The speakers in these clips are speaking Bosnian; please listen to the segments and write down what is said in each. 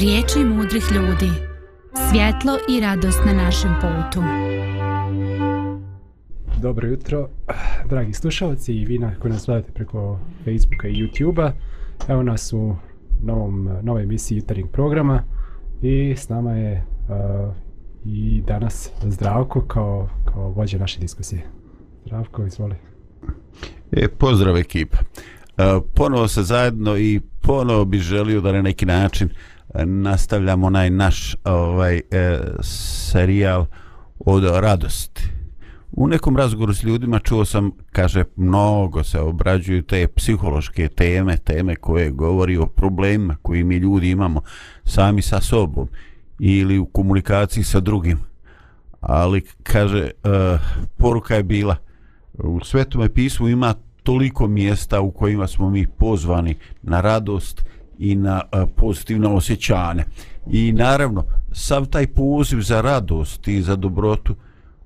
Riječi mudrih ljudi. Svjetlo i radost na našem putu. Dobro jutro, dragi slušalci i vi koji nas gledate preko Facebooka i YouTubea. Evo nas u novom, novoj emisiji jutarnjeg programa i s nama je uh, i danas Zdravko kao, kao vođa naše diskusije. Zdravko, izvoli. E, pozdrav ekipa. Uh, ponovo se zajedno i ponovo bi želio da na neki način e, nastavljamo onaj naš ovaj e, serijal od radosti. U nekom razgovoru s ljudima čuo sam, kaže, mnogo se obrađuju te psihološke teme, teme koje govori o problemima koji mi ljudi imamo sami sa sobom ili u komunikaciji sa drugim. Ali, kaže, e, poruka je bila, u svetome pismu ima toliko mjesta u kojima smo mi pozvani na radost i na pozitivna osjećanja. I naravno, sav taj poziv za radost i za dobrotu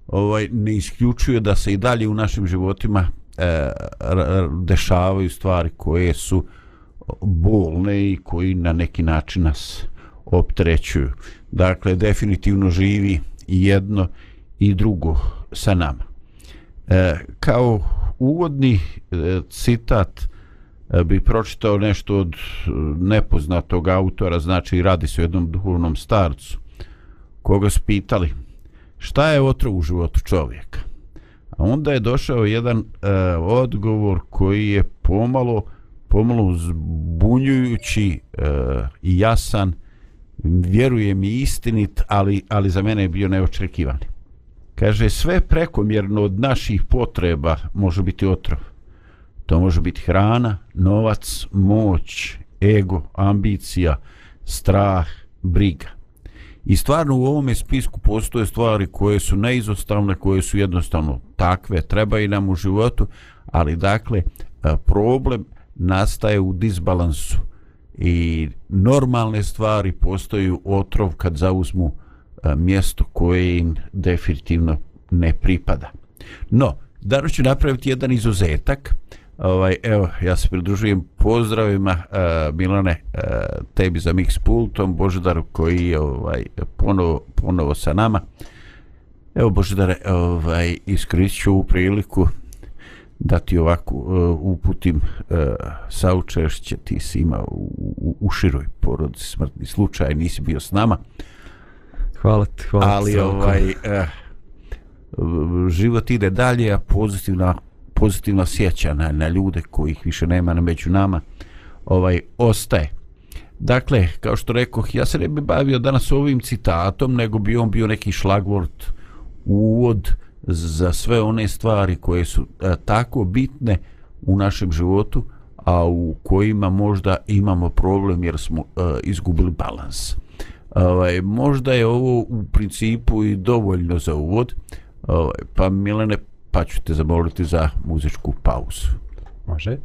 ovaj ne isključuje da se i dalje u našim životima e, dešavaju stvari koje su bolne i koji na neki način nas optrećuju. Dakle, definitivno živi i jedno i drugo sa nama. E, kao uvodni e, citat e, E, bi pročitao nešto od e, nepoznatog autora, znači radi se o jednom duhovnom starcu, koga su pitali šta je otrov u životu čovjeka. A onda je došao jedan e, odgovor koji je pomalo pomalo zbunjujući e, i jasan, vjerujem i istinit, ali, ali za mene je bio neočekivan. Kaže, sve prekomjerno od naših potreba može biti otrov. To može biti hrana, novac, moć, ego, ambicija, strah, briga. I stvarno u ovome spisku postoje stvari koje su neizostavne, koje su jednostavno takve, treba i nam u životu, ali dakle, e, problem nastaje u disbalansu i normalne stvari postaju otrov kad zauzmu e, mjesto koje im definitivno ne pripada. No, danas ću napraviti jedan izuzetak, ovaj evo ja se pridružujem pozdravima uh, Milane uh, tebi za mix pultom Božidaru koji je ovaj ponovo, ponovo sa nama. Evo Božidare ovaj iskorišću u priliku da ti ovako uh, uputim uh, saučešće. Ti si ima u, u, u široj porodici smrtni slučaj nisi bio s nama. Hvala ti hvala ali ovaj uh, život ide dalje a pozitivna pozitivno sjeća na, na ljude kojih više nema na među nama ovaj ostaje. Dakle kao što rekoh ja se ne bi bavio danas ovim citatom nego bi on bio neki šlagvort uvod za sve one stvari koje su a, tako bitne u našem životu a u kojima možda imamo problem jer smo a, izgubili balans. Ovaj, možda je ovo u principu i dovoljno za uvod. Ovaj, pa Milene pa ću te zamoliti za muzičku pauzu. Može.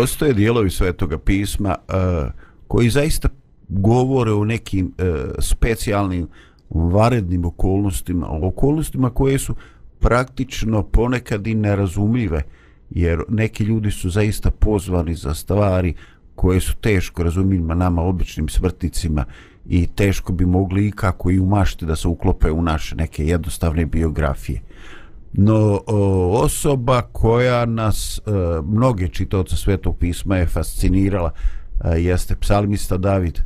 Postoje dijelovi svetoga pisma uh, koji zaista govore o nekim uh, specijalnim varednim okolnostima, okolnostima koje su praktično ponekad i nerazumljive, jer neki ljudi su zaista pozvani za stvari koje su teško razumljive nama običnim smrtnicima i teško bi mogli i kako i umašiti da se uklope u naše neke jednostavne biografije. No o, osoba koja nas e, mnoge čitoce svetog pisma je fascinirala e, jeste psalmista David. E,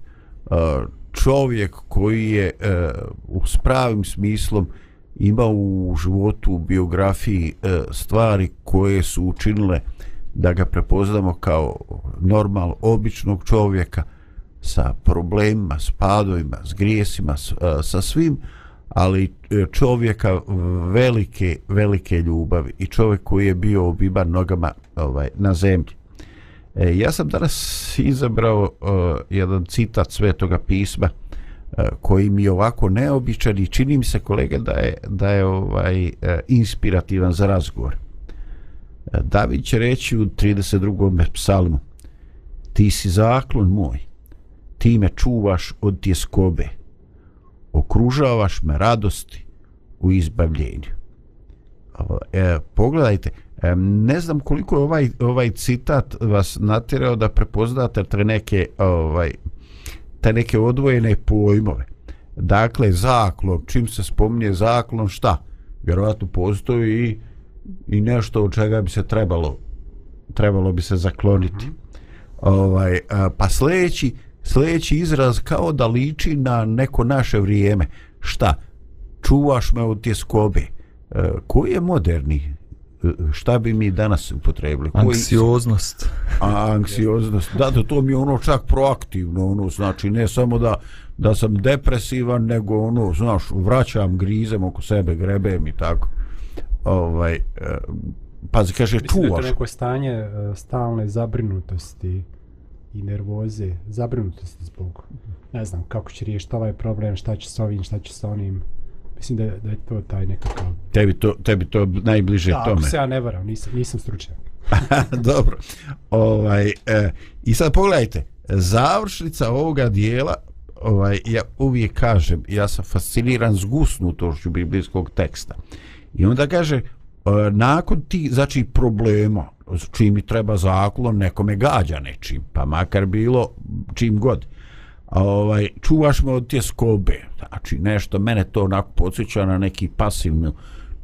čovjek koji je e, u pravim smislom imao u životu u biografiji e, stvari koje su učinile da ga prepoznamo kao normal običnog čovjeka sa problemima, s padovima, s grijesima, s, e, sa svim ali e, čovjeka velike, velike ljubavi i čovjek koji je bio obiban nogama ovaj, na zemlji. E, ja sam danas izabrao uh, jedan citat svetoga pisma uh, koji mi je ovako neobičan i čini mi se kolega da je, da je ovaj uh, inspirativan za razgovor. Uh, David će reći u 32. psalmu Ti si zaklon moj, ti me čuvaš od tjeskobe, okružavaš me radosti u izbavljenju. E, pogledajte, e, ne znam koliko je ovaj, ovaj citat vas natjerao da prepoznate te neke, ovaj, te neke odvojene pojmove. Dakle, zaklon, čim se spominje zaklon, šta? Vjerovatno postoji i, i nešto od čega bi se trebalo trebalo bi se zakloniti. Mm -hmm. ovaj, a, pa sljedeći, sljedeći izraz kao da liči na neko naše vrijeme. Šta? Čuvaš me od tjeskobe. E, koji je moderni? E, šta bi mi danas upotrebili? Anksioznost. A, anksioznost. Da, da, to mi je ono čak proaktivno. Ono, znači, ne samo da, da sam depresivan, nego ono, znaš, vraćam, grizem oko sebe, grebem i tako. Ovaj, e, pa kaže, čuvaš. Mislim da je to neko stanje e, stalne zabrinutosti i nervoze, zabrinutosti zbog, ne znam, kako će riješiti ovaj problem, šta će s ovim, šta će s onim. Mislim da, da je to taj nekakav... Tebi to, tebi to najbliže da, tome. Da, se ja ne varam, nisam, nisam stručnjak. Dobro. Ovaj, e, I sad pogledajte, završnica ovoga dijela, ovaj, ja uvijek kažem, ja sam fasciniran s gusnutošću biblijskog teksta. I onda kaže, e, nakon ti, znači, problema, čim mi treba zaklon, nekome gađa nečim, pa makar bilo čim god. A ovaj, čuvaš me od tjeskobe, znači nešto, mene to onako podsjeća na neki pasivnu,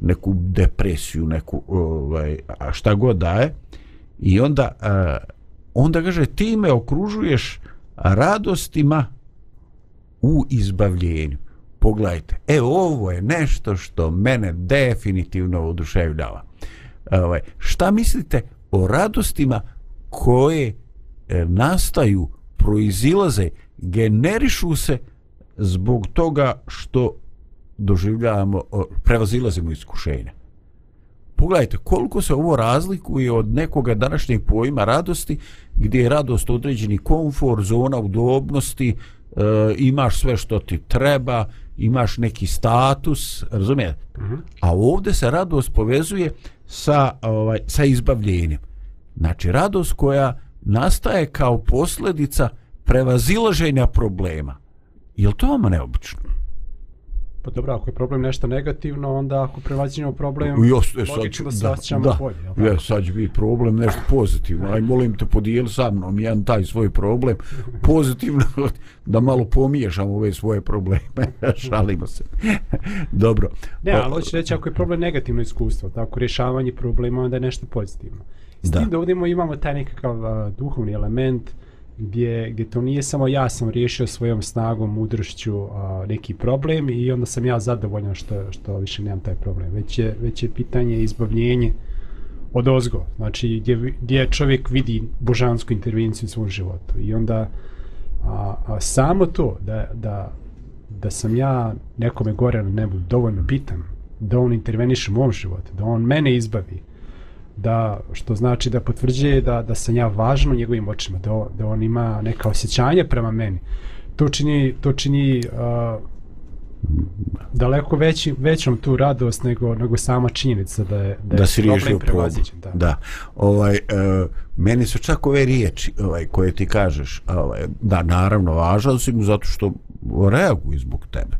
neku depresiju, neku, ovaj, a šta god daje. I onda, a, onda kaže, ti me okružuješ radostima u izbavljenju. Pogledajte, e ovo je nešto što mene definitivno oduševljava ovaj, šta mislite o radostima koje e, nastaju, proizilaze, generišu se zbog toga što doživljavamo, prevazilazimo iskušenja. Pogledajte, koliko se ovo razlikuje od nekoga današnjeg pojma radosti, gdje je radost određeni komfor, zona udobnosti, e, imaš sve što ti treba, imaš neki status, razumije? Uh -huh. A ovdje se radost povezuje sa, ovaj, sa izbavljenjem. Znači, radost koja nastaje kao posljedica prevazilaženja problema. Je li to vama neobično? Pa dobro, ako je problem nešto negativno, onda ako prevazimo problem, jo, e, logično da se osjećamo da, bolje. Da, ja, sad će biti problem nešto pozitivno. Aj, molim te, podijeli sa mnom jedan taj svoj problem pozitivno, da malo pomiješamo ove svoje probleme. Šalimo se. dobro. Ne, ali hoće reći, ako je problem negativno iskustvo, tako rješavanje problema, onda je nešto pozitivno. S tim da ovdje imamo taj nekakav uh, duhovni element, uh, gdje, gdje to nije samo ja sam riješio svojom snagom, mudrošću a, neki problem i onda sam ja zadovoljan što, što više nemam taj problem. Već je, već je pitanje izbavljenje od ozgo, znači gdje, gdje čovjek vidi božansku intervenciju u svom životu i onda a, a samo to da, da, da sam ja nekome gore na nebu dovoljno bitan, da on interveniše u mom životu, da on mene izbavi, da što znači da potvrđuje da da sam ja važan u njegovim očima da da on ima neka osjećanja prema meni to čini to čini uh, daleko veći, većom tu radost nego, nego sama činjenica da je, da, da si riješio problem. Da. da. Ovaj, e, meni su čak ove riječi ovaj, koje ti kažeš, ovaj, da naravno važan si mu zato što reaguju zbog tebe,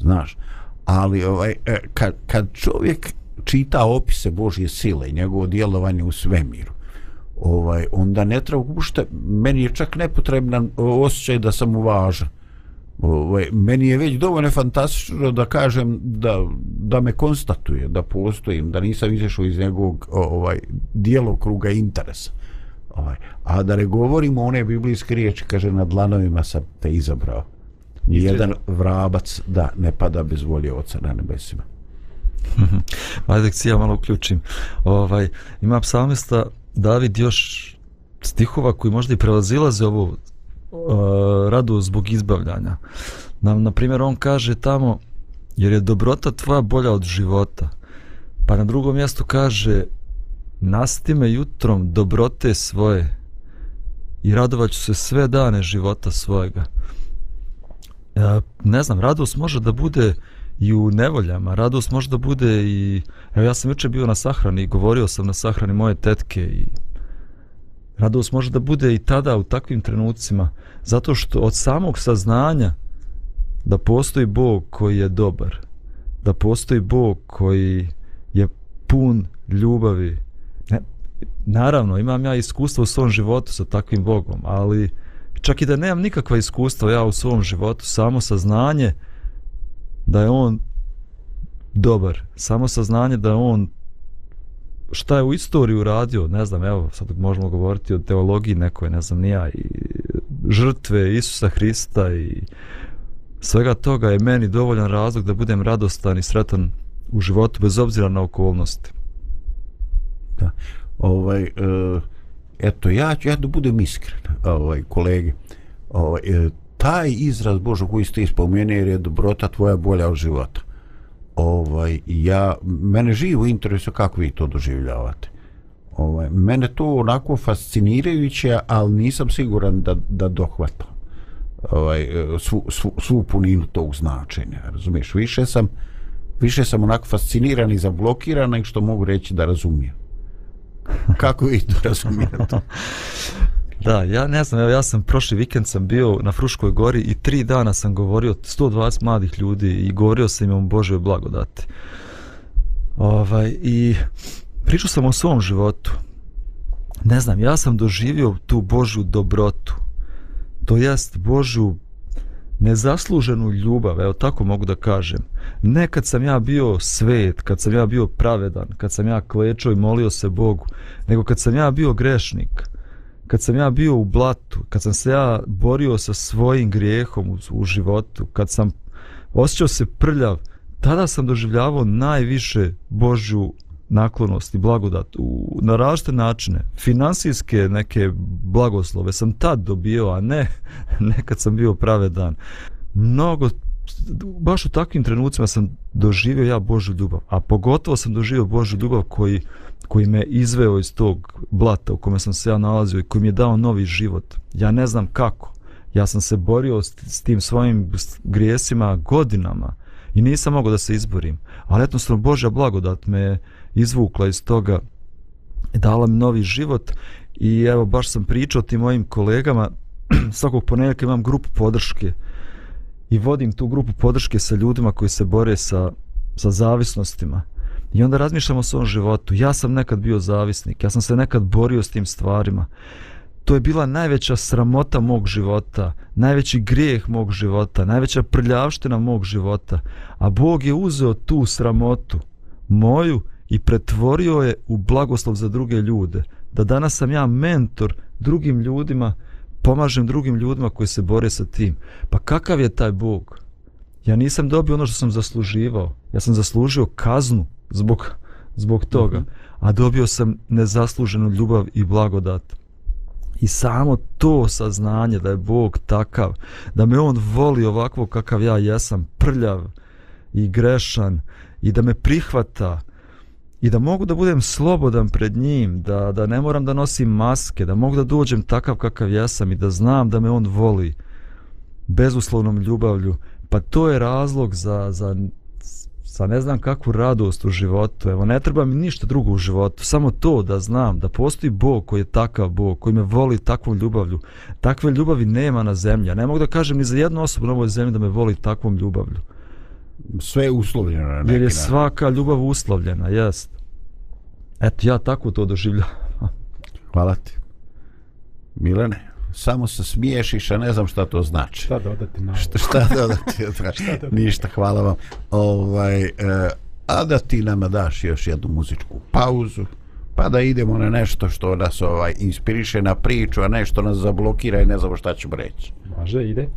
znaš. Ali ovaj, e, kad, kad čovjek čita opise Božje sile i njegovo djelovanje u svemiru, ovaj, onda ne treba ušte, meni je čak nepotreban osjećaj da sam uvažan ovaj, meni je već dovoljno fantastično da kažem da, da me konstatuje da postojim, da nisam izašao iz njegovog ovaj, dijelokruga interesa. Ovaj. A da ne govorimo one biblijske riječi, kaže, na dlanovima sam te izabrao. Nijedan vrabac da ne pada bez volje oca na nebesima. Mhm. Ajde, ja malo uključim. Ovaj, ima psalmista David još stihova koji možda i prelazilaze ovu uh, radu zbog izbavljanja. Na, na primjer, on kaže tamo, jer je dobrota tvoja bolja od života. Pa na drugom mjestu kaže, nasti me jutrom dobrote svoje i radovat ću se sve dane života svojega. Uh, ne znam, radost može da bude i u nevoljama, radost može da bude i... Evo, ja sam juče bio na sahrani i govorio sam na sahrani moje tetke i Radost može da bude i tada u takvim trenucima, zato što od samog saznanja da postoji Bog koji je dobar, da postoji Bog koji je pun ljubavi. Ne, naravno, imam ja iskustvo u svom životu sa takvim Bogom, ali čak i da nemam nikakva iskustva ja u svom životu, samo saznanje da je On dobar, samo saznanje da je On šta je u istoriji uradio, ne znam, evo, sad možemo govoriti o teologiji nekoj, ne znam, nija, i žrtve Isusa Hrista i svega toga je meni dovoljan razlog da budem radostan i sretan u životu, bez obzira na okolnosti. Da, ovaj, eh, eto, ja ću ja da budem iskren, ovaj, kolege, ovaj, eh, taj izraz Božo koji ste ispomenuli jer je dobrota tvoja bolja od života. Ovaj ja mene živo interesuje kako vi to doživljavate. Ovaj mene to onako fascinirajuće al nisam siguran da da dohvatam ovaj svu, svu, svu puninu tog značenja razumiješ? Više sam više sam onako fasciniran i zablokiran nego što mogu reći da razumijem. Kako vi to razumijete Da, ja ne znam, evo ja sam prošli vikend sam bio na Fruškoj gori i tri dana sam govorio 120 mladih ljudi i govorio sam im o Božoj blagodati. Ovaj, I pričao sam o svom životu. Ne znam, ja sam doživio tu Božju dobrotu. To jest Božju nezasluženu ljubav, evo tako mogu da kažem. Ne kad sam ja bio svet, kad sam ja bio pravedan, kad sam ja klečao i molio se Bogu, nego kad sam ja bio grešnik kad sam ja bio u blatu, kad sam se ja borio sa svojim grijehom u, u životu, kad sam osjećao se prljav, tada sam doživljavao najviše Božju naklonost i blagodat u, na različite načine. Finansijske neke blagoslove sam tad dobio, a ne, ne kad sam bio pravedan. Mnogo, baš u takvim trenucima sam doživio ja Božju ljubav, a pogotovo sam doživio Božju ljubav koji koji me izveo iz tog blata u kome sam se ja nalazio i koji mi je dao novi život. Ja ne znam kako. Ja sam se borio s, s tim svojim grijesima godinama i nisam mogao da se izborim. Ali jednostavno Božja blagodat me izvukla iz toga i dala mi novi život i evo baš sam pričao tim mojim kolegama svakog ponedjeljka imam grupu podrške i vodim tu grupu podrške sa ljudima koji se bore sa, sa zavisnostima I onda razmišljam o svom životu. Ja sam nekad bio zavisnik, ja sam se nekad borio s tim stvarima. To je bila najveća sramota mog života, najveći grijeh mog života, najveća prljavština mog života. A Bog je uzeo tu sramotu moju i pretvorio je u blagoslov za druge ljude. Da danas sam ja mentor drugim ljudima, pomažem drugim ljudima koji se bore sa tim. Pa kakav je taj Bog? Ja nisam dobio ono što sam zasluživao. Ja sam zaslužio kaznu zbog, zbog toga. Mm -hmm. A dobio sam nezasluženu ljubav i blagodat. I samo to saznanje da je Bog takav, da me On voli ovako kakav ja jesam, prljav i grešan i da me prihvata i da mogu da budem slobodan pred njim, da, da ne moram da nosim maske, da mogu da dođem takav kakav jesam i da znam da me On voli bezuslovnom ljubavlju, pa to je razlog za, za sa ne znam kakvu radost u životu. Evo, ne treba mi ništa drugo u životu. Samo to da znam da postoji Bog koji je takav Bog, koji me voli takvom ljubavlju. Takve ljubavi nema na zemlji. Ja ne mogu da kažem ni za jednu osobu na ovoj zemlji da me voli takvom ljubavlju. Sve je uslovljeno na neki Jer je svaka ljubav uslovljena, jest. Eto, ja tako to doživljam. Hvala ti. Milene, samo se smiješiš, a ne znam šta to znači. Šta dodati na ovo? Šta, šta dodati? šta dodati? Ništa, hvala vam. Ovaj, e, a da ti nama daš još jednu muzičku pauzu, pa da idemo na nešto što nas ovaj inspiriše na priču, a nešto nas zablokira i ne znamo šta ćemo reći. Može, ide.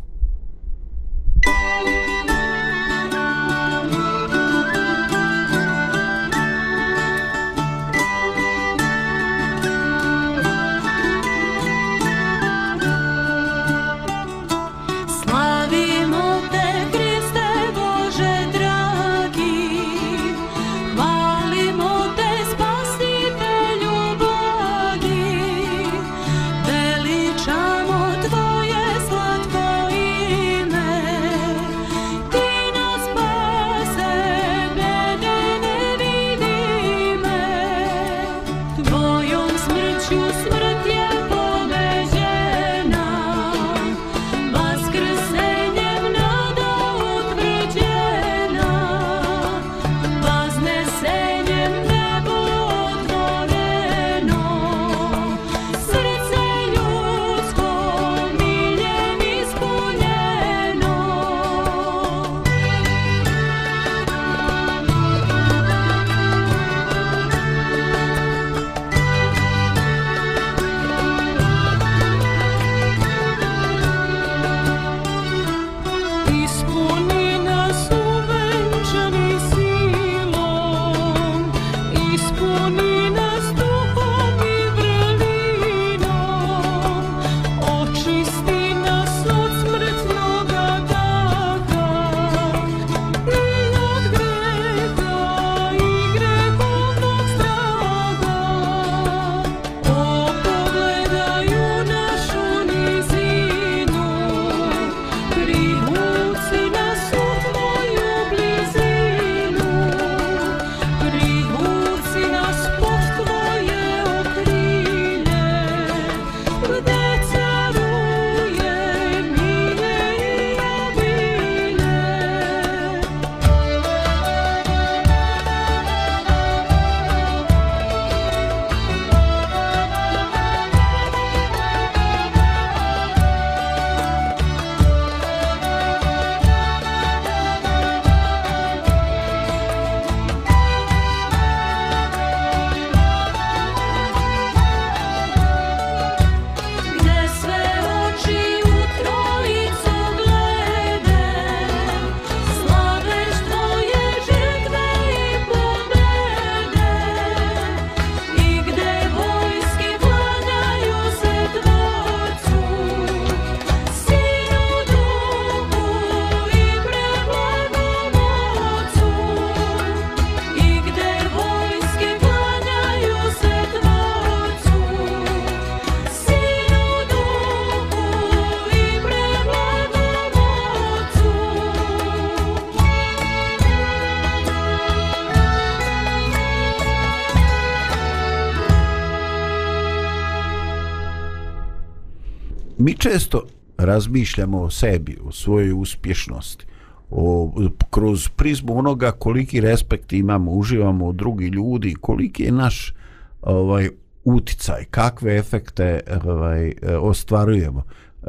Često razmišljamo o sebi, o svojoj uspješnosti, o, kroz prizmu onoga koliki respekt imamo, uživamo od drugih ljudi, koliki je naš ovaj uticaj, kakve efekte ovaj, ostvarujemo, e,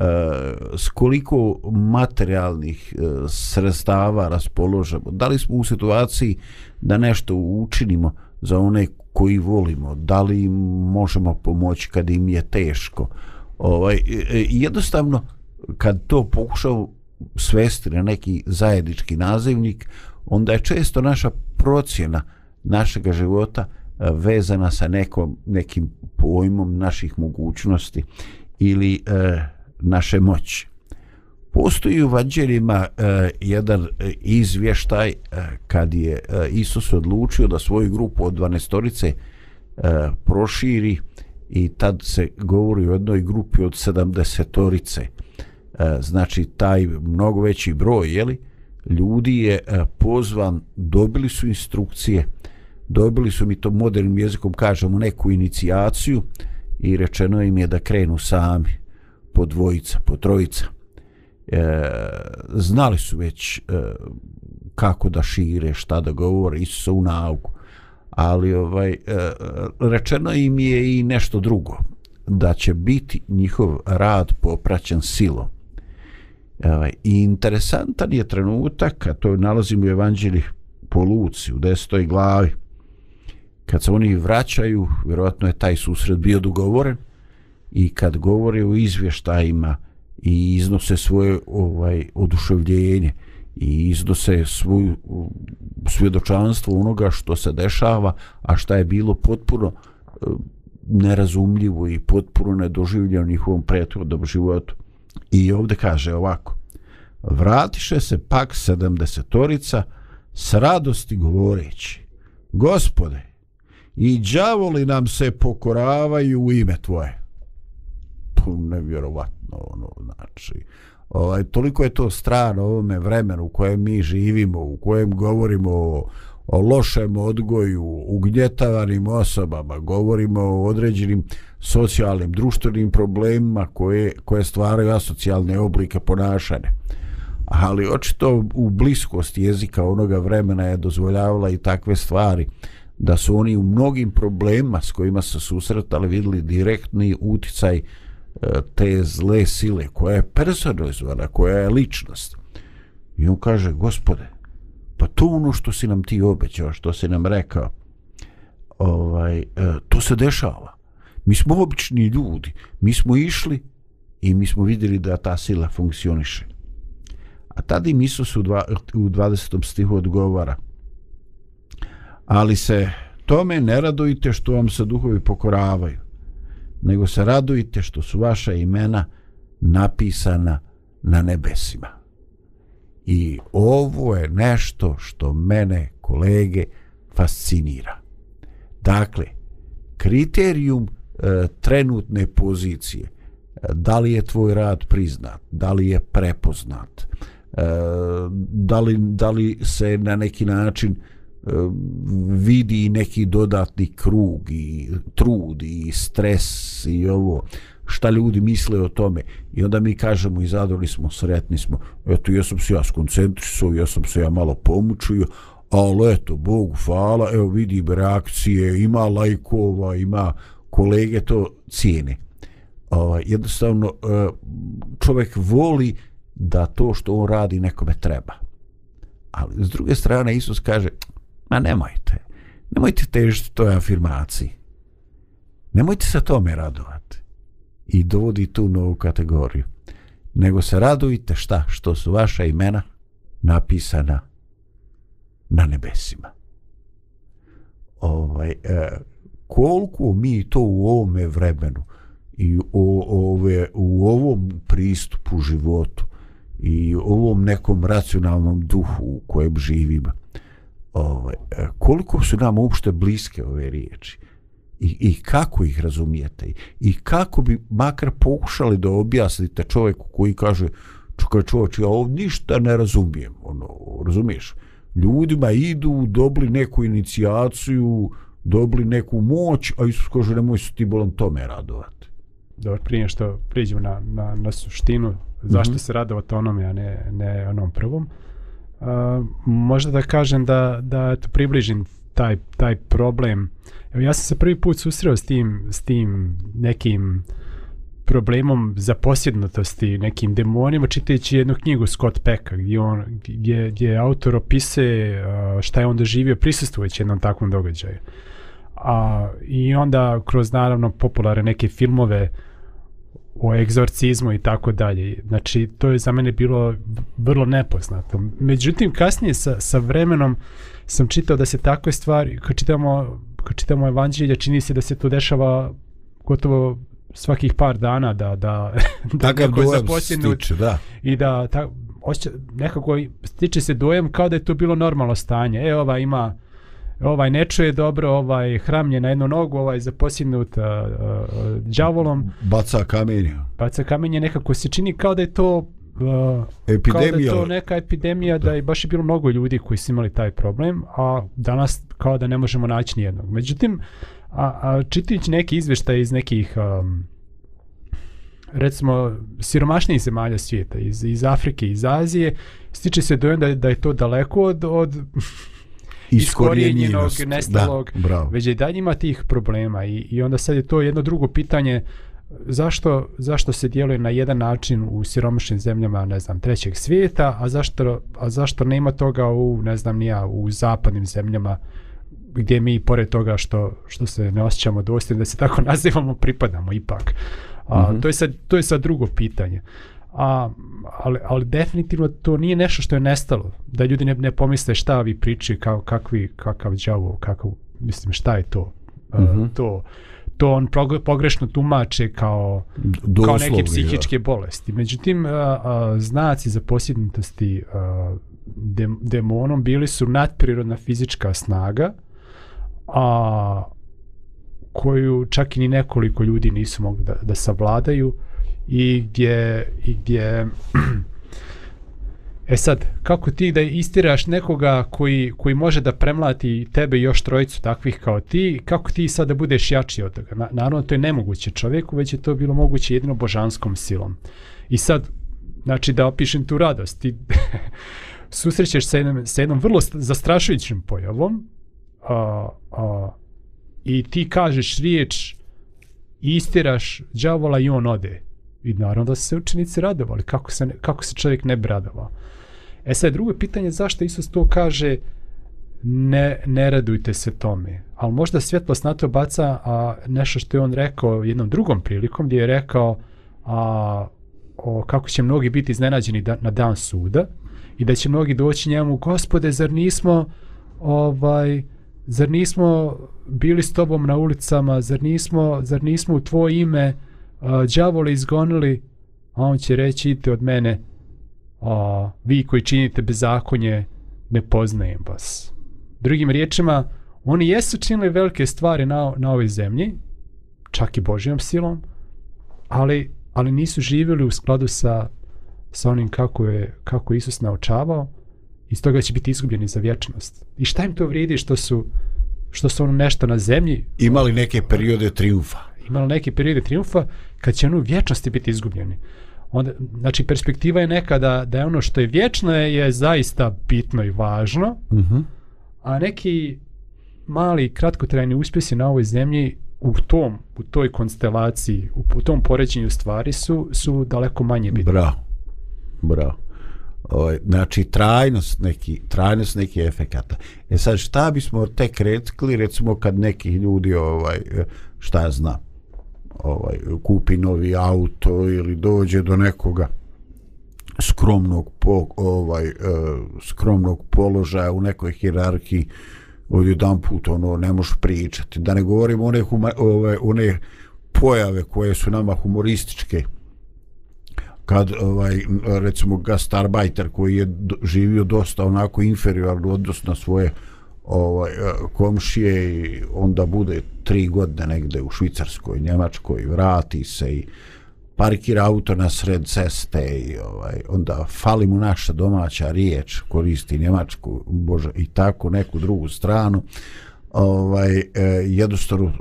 s koliko materijalnih e, sredstava raspoložemo, da li smo u situaciji da nešto učinimo za one koji volimo, da li im možemo pomoći kad im je teško, ovaj, jednostavno kad to pokušao svesti na neki zajednički nazivnik onda je često naša procjena našeg života e, vezana sa nekom, nekim pojmom naših mogućnosti ili e, naše moći. Postoji u vanđeljima e, jedan e, izvještaj e, kad je e, Isus odlučio da svoju grupu od 12 e, proširi e, i tad se govori o jednoj grupi od 70 torice. E, znači taj mnogo veći broj, jeli, ljudi je e, pozvan, dobili su instrukcije, dobili su mi to modernim jezikom, kažemo, neku inicijaciju i rečeno im je da krenu sami, po dvojica, po trojica. E, znali su već e, kako da šire, šta da govore, isu se u nauku. Ali ovaj, e, rečeno im je i nešto drugo, da će biti njihov rad popraćen silom. E, ovaj, I interesantan je trenutak, a to nalazimo u evanđelji po Luci, u desetoj glavi, kad se oni vraćaju, vjerojatno je taj susret bio dogovoren, i kad govore o izvještajima i iznose svoje ovaj oduševljenje i iznose svoju svjedočanstvo onoga što se dešava, a šta je bilo potpuno e, nerazumljivo i potpuno nedoživljeno njihovom prethodnom životu. I ovdje kaže ovako, vratiše se pak sedamdesetorica s radosti govoreći, gospode, i đavoli nam se pokoravaju u ime tvoje. To nevjerovatno, ono, znači, ovaj, toliko je to strano ovome vremenu u kojem mi živimo, u kojem govorimo o, o lošem odgoju, ugnjetavanim osobama, govorimo o određenim socijalnim, društvenim problemima koje, koje stvaraju asocijalne oblike ponašanja. Ali očito u bliskosti jezika onoga vremena je dozvoljavala i takve stvari da su oni u mnogim problema s kojima se susretali vidjeli direktni uticaj uh, te zle sile koja je personalizovana, koja je ličnost. I on kaže, gospode, pa to ono što si nam ti obećao, što si nam rekao, ovaj, e, to se dešava. Mi smo obični ljudi, mi smo išli i mi smo vidjeli da ta sila funkcioniše. A tada im Isus u, dva, u 20. stihu odgovara, ali se tome ne radujte što vam se duhovi pokoravaju, nego se radujte što su vaša imena napisana na nebesima. I ovo je nešto što mene, kolege, fascinira. Dakle, kriterijum e, trenutne pozicije, e, da li je tvoj rad priznat, da li je prepoznat, e, da, li, da li se na neki način e, vidi neki dodatni krug i trud i stres i ovo, šta ljudi misle o tome. I onda mi kažemo i zadovoljni smo, sretni smo. Eto ja sam se ja skoncentrisao ja sam se ja malo pomučio ali eto, Bogu hvala evo vidim reakcije, ima lajkova ima kolege to cijene. Ovaj, jednostavno e, čovjek voli da to što on radi nekome treba. Ali s druge strane Isus kaže ma nemojte nemojte težiti toj afirmaciji nemojte se tome radovati i dovodi tu novu kategoriju. Nego se radujte šta? Što su vaša imena napisana na nebesima. Ovaj, e, koliko mi to u ovome vremenu i o, ove, u ovom pristupu životu i u ovom nekom racionalnom duhu u kojem živimo, ovaj, e, koliko su nam uopšte bliske ove riječi? I, i kako ih razumijete? I kako bi makar pokušali da objasnite čovjeku koji kaže čekaj čovječ, ja ovdje ništa ne razumijem. Ono, razumiješ? Ljudima idu, dobili neku inicijaciju dobili neku moć a Isus kaže nemoj se ti bolan tome radovati Dobro, prije što priđemo na, na, na suštinu zašto mm -hmm. se radovati onome a ne, ne onom prvom uh, možda da kažem da, da eto, približim taj, taj problem. Evo, ja sam se prvi put susreo s tim, s tim nekim problemom zaposjednutosti, nekim demonima, čitajući jednu knjigu Scott Pecka, gdje, on, gdje, gdje autor opise šta je on doživio prisustujući jednom takvom događaju. A, I onda kroz naravno popularne neke filmove o egzorcizmu i tako dalje. Znači, to je za mene bilo vrlo nepoznato. Međutim, kasnije sa, sa vremenom sam čitao da se takve stvari, kad čitamo, kad čitamo evanđelje, čini se da se to dešava gotovo svakih par dana da da da je stiče, da. i da ta, osjeća, nekako stiče se dojem kao da je to bilo normalno stanje. E, ova ima ovaj ne čuje dobro, ovaj hramlje na jednu nogu, ovaj zaposjednut uh, uh, đavolom. Baca kamenje. Baca kamenje, nekako se čini kao da je to uh, Epidemija. kao da je to neka epidemija, da je baš je bilo mnogo ljudi koji su imali taj problem, a danas kao da ne možemo naći nijednog. Međutim, a, a čitajući neki izveštaj iz nekih um, recimo siromašnijih zemalja svijeta, iz, iz Afrike, iz Azije, stiče se dojam da, da je to daleko od, od iskorijenjenog, nestalog, Da, bravo. već je dalje ima tih problema i, i onda sad je to jedno drugo pitanje zašto, zašto se djeluje na jedan način u siromašnim zemljama, ne znam, trećeg svijeta, a zašto, a zašto nema toga u, ne znam, nija, u zapadnim zemljama gdje mi, pored toga što, što se ne osjećamo dostojno, da se tako nazivamo, pripadamo ipak. A, Mhm. to, je sad, to je sad drugo pitanje. A, ali, ali definitivno to nije nešto što je nestalo. Da ljudi ne, ne pomisle šta vi priči, kao, kakvi, kakav đavo, kakav, mislim, šta je to? Uh, Mhm. to to on pogrešno tumače kao kao Doslovno, neke psihičke bolesti. Međutim, a, a, znaci za posjednutosti a, dem, demonom bili su nadprirodna fizička snaga, a koju čak i ni nekoliko ljudi nisu mogli da, da savladaju i gdje, i gdje E sad, kako ti da istiraš nekoga koji, koji može da premlati tebe i još trojicu takvih kao ti, kako ti sad da budeš jači od toga? Na, naravno, to je nemoguće čovjeku, već je to bilo moguće jedino božanskom silom. I sad, znači da opišem tu radost, ti susrećeš sa jednom, sa jednom vrlo zastrašujućim pojavom a, a, i ti kažeš riječ istiraš đavola i on ode. I naravno da su se učenici radovali. Kako se, ne, kako se čovjek ne bi radovao? E sad, drugo je pitanje zašto Isus to kaže ne, ne radujte se tome. Ali možda svjetlost na to baca a, nešto što je on rekao jednom drugom prilikom gdje je rekao a, o, kako će mnogi biti iznenađeni da, na dan suda i da će mnogi doći njemu gospode zar nismo ovaj zar nismo bili s tobom na ulicama zar nismo zar nismo u tvoje ime a, đavole izgonili a on će reći idite od mene a, vi koji činite bezakonje ne poznajem vas drugim riječima oni jesu činili velike stvari na, na ovoj zemlji čak i Božjom silom ali, ali nisu živjeli u skladu sa, sa onim kako je, kako Isus naučavao i stoga će biti izgubljeni za vječnost. I šta im to vrijedi što su što su ono nešto na zemlji Imali neke periode triumfa imalo neke periode triumfa kad će ono u vječnosti biti izgubljeni. Onda, znači perspektiva je neka da, da je ono što je vječno je, je zaista bitno i važno, Uh -huh. a neki mali kratkotrajni uspjesi na ovoj zemlji u tom u toj konstelaciji u, u tom poređenju stvari su su daleko manje bitne. Bravo. Bravo. Ovaj, znači trajnost neki trajnost neki efekata. E sad šta bismo tek rekli recimo kad neki ljudi ovaj šta ja znam ovaj kupi novi auto ili dođe do nekoga skromnog po, ovaj eh, skromnog položaja u nekoj hijerarhiji odjedan put ono ne možeš pričati. Da ne govorimo one huma, ove, one pojave koje su nama humorističke. Kad ovaj recimo gastarbajter koji je živio dosta onako inferiorno odnosno na svoje ovaj e, komšije i onda bude tri godine negde u Švicarskoj, Njemačkoj, vrati se i parkira auto na sred ceste i ovaj onda fali mu naša domaća riječ, koristi njemačku, bože, i tako neku drugu stranu. Ovaj eh, jednostavno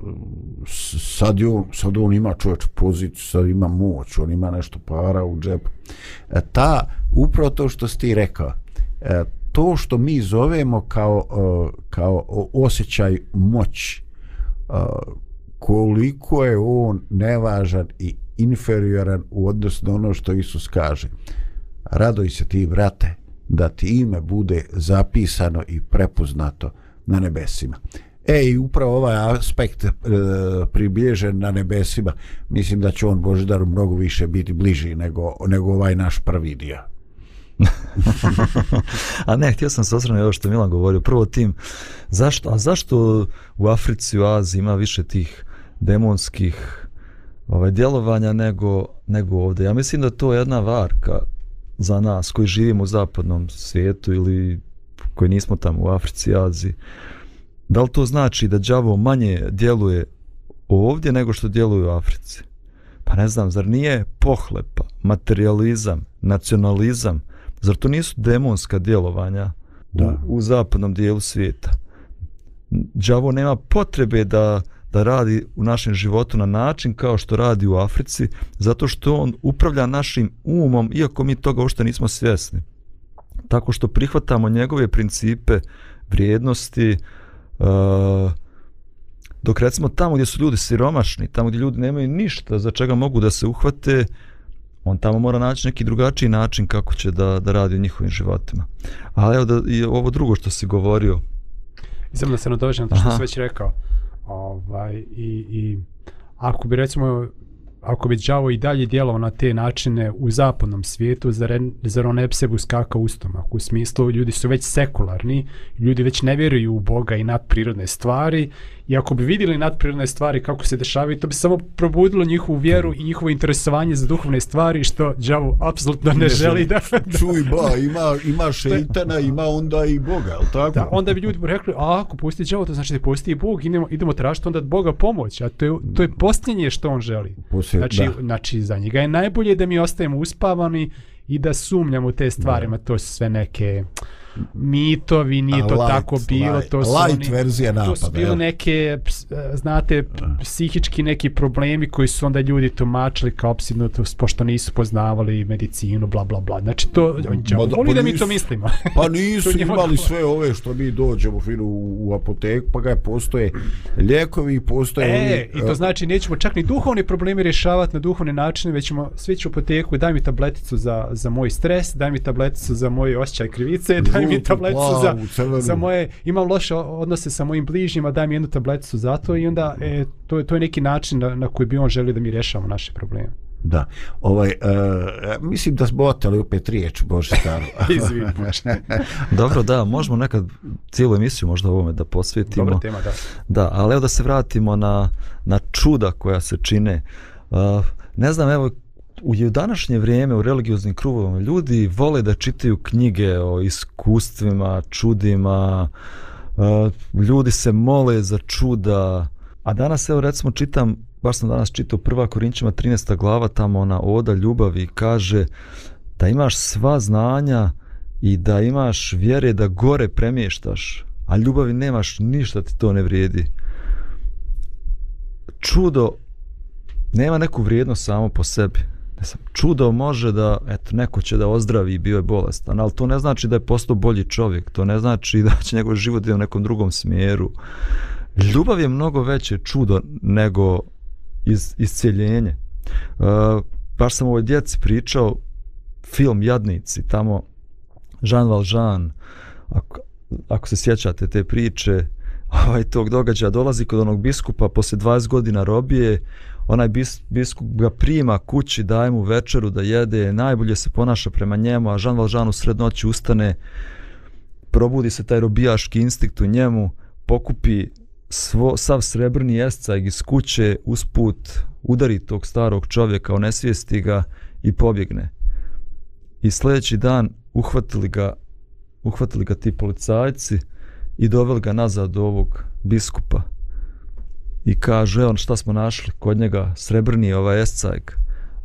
sad on, sad on ima čovječ poziciju, sad ima moć, on ima nešto para u džepu. E, ta, upravo to što si ti rekao, e, to što mi zovemo kao, e, kao osjećaj moći, e, koliko je on nevažan i inferioran u odnosu na ono što Isus kaže. Radoj se ti, brate, da ti ime bude zapisano i prepoznato na nebesima. E, i upravo ovaj aspekt e, približen na nebesima, mislim da će on Božidaru mnogo više biti bliži nego, nego ovaj naš prvi dio. a ne, htio sam se osvrnuti ovo što je Milan govorio. Prvo tim, zašto, a zašto u Africi, u Aziji ima više tih demonskih ovaj, djelovanja nego, nego ovdje? Ja mislim da to je jedna varka za nas koji živimo u zapadnom svijetu ili koji nismo tamo u Africi, Aziji. Da li to znači da đavo manje djeluje ovdje nego što djeluje u Africi? Pa ne znam, zar nije pohlepa materializam, nacionalizam, zar to nisu demonska djelovanja Da. u, u zapadnom dijelu svijeta? Đavo nema potrebe da, da radi u našem životu na način kao što radi u Africi, zato što on upravlja našim umom, iako mi toga uopšte nismo svjesni. Tako što prihvatamo njegove principe, vrijednosti, uh, dok recimo tamo gdje su ljudi siromašni, tamo gdje ljudi nemaju ništa za čega mogu da se uhvate, on tamo mora naći neki drugačiji način kako će da, da radi u njihovim životima. Ali evo da, i ovo drugo što si govorio, I samo da se nadovežem na to što Aha. sam već rekao. Ovaj, i, I ako bi recimo ako bi đavo i dalje djelovao na te načine u zapadnom svijetu, zar, en- zar on ne bi sebi uskakao u stomak? U smislu, ljudi su već sekularni, ljudi već ne vjeruju u Boga i nadprirodne stvari, i ako bi vidjeli nadprirodne stvari kako se dešavaju, to bi samo probudilo njihovu vjeru i njihovo interesovanje za duhovne stvari, što đavo apsolutno ne, Ne želi da, Čuj ba, ima, ima šeitana, ima onda i Boga, jel tako? Da, onda bi ljudi rekli, a ako pusti đavo, to znači da postoji Bog, idemo, idemo tražiti onda Boga pomoć, a to je, to je posljednje što on želi. Poslije, Znači, da. znači, za njega je najbolje da mi ostajemo uspavani i da sumnjamo te stvarima, to su sve neke mitovi, nije A to light, tako bilo, light- to su light oni, verzija to su napada, bile jel? neke, e, znate, psihički neki problemi koji su onda ljudi tumačili kao psinutost, pošto nisu poznavali medicinu, bla, bla, bla. Znači, to, on Ma da, voli pa da mi nisu- to mislimo. Pa nisu imali sve ove što mi dođemo fino u, u apoteku, pa ga postoje lijekovi, postoje E, ovi, i to znači nećemo čak ni duhovne probleme rješavati na duhovne načine, već ćemo svi ću u apoteku, daj mi tableticu za, za moj stres, daj mi tableticu za moj osjećaj krivice, daj mi žutu, tableticu za, plavu, crvenu. za moje, imam loše odnose sa mojim bližnjima, daj mi jednu tableticu za to i onda e, to, je- to je neki način na, na koji bi on želio da mi rješavamo naše probleme. Da, ovaj, uh, mislim da smo oteli opet riječ, Bože staro. Bože. dobro da, možemo nekad cijelu emisiju možda ovome da posvetimo. Dobra tema, da. Da, ali evo da se vratimo na, na čuda koja se čine. Uh, ne znam, evo, u današnje vrijeme u religioznim krugovima ljudi vole da čitaju knjige o iskustvima, čudima, uh, ljudi se mole za čuda, a danas evo recimo čitam, baš sam danas čitao prva Korinčima 13. glava, tamo ona oda ljubavi kaže da imaš sva znanja i da imaš vjere da gore premještaš, a ljubavi nemaš ništa ti to ne vrijedi. Čudo nema neku vrijednost samo po sebi. Ne znam, čudo može da, eto, neko će da ozdravi i bio je bolestan, ali to ne znači da je postao bolji čovjek, to ne znači da će njegov život ide u nekom drugom smjeru. Ljubav je mnogo veće čudo nego iz, isceljenje. Uh, e, baš sam ovoj djeci pričao film Jadnici, tamo Jean Valjean, ako, ako se sjećate te priče, ovaj tog događaja dolazi kod onog biskupa posle 20 godina robije, onaj bis, biskup ga prima kući, daje mu večeru da jede, najbolje se ponaša prema njemu, a Jean Valjean u srednoći ustane, probudi se taj robijaški instinkt u njemu, pokupi svo, sav srebrni jescajg iz kuće, usput udari tog starog čovjeka, onesvijesti ga i pobjegne. I sljedeći dan uhvatili ga, uhvatili ga ti policajci i doveli ga nazad do ovog biskupa. I kaže, on šta smo našli kod njega, srebrni je ovaj escajk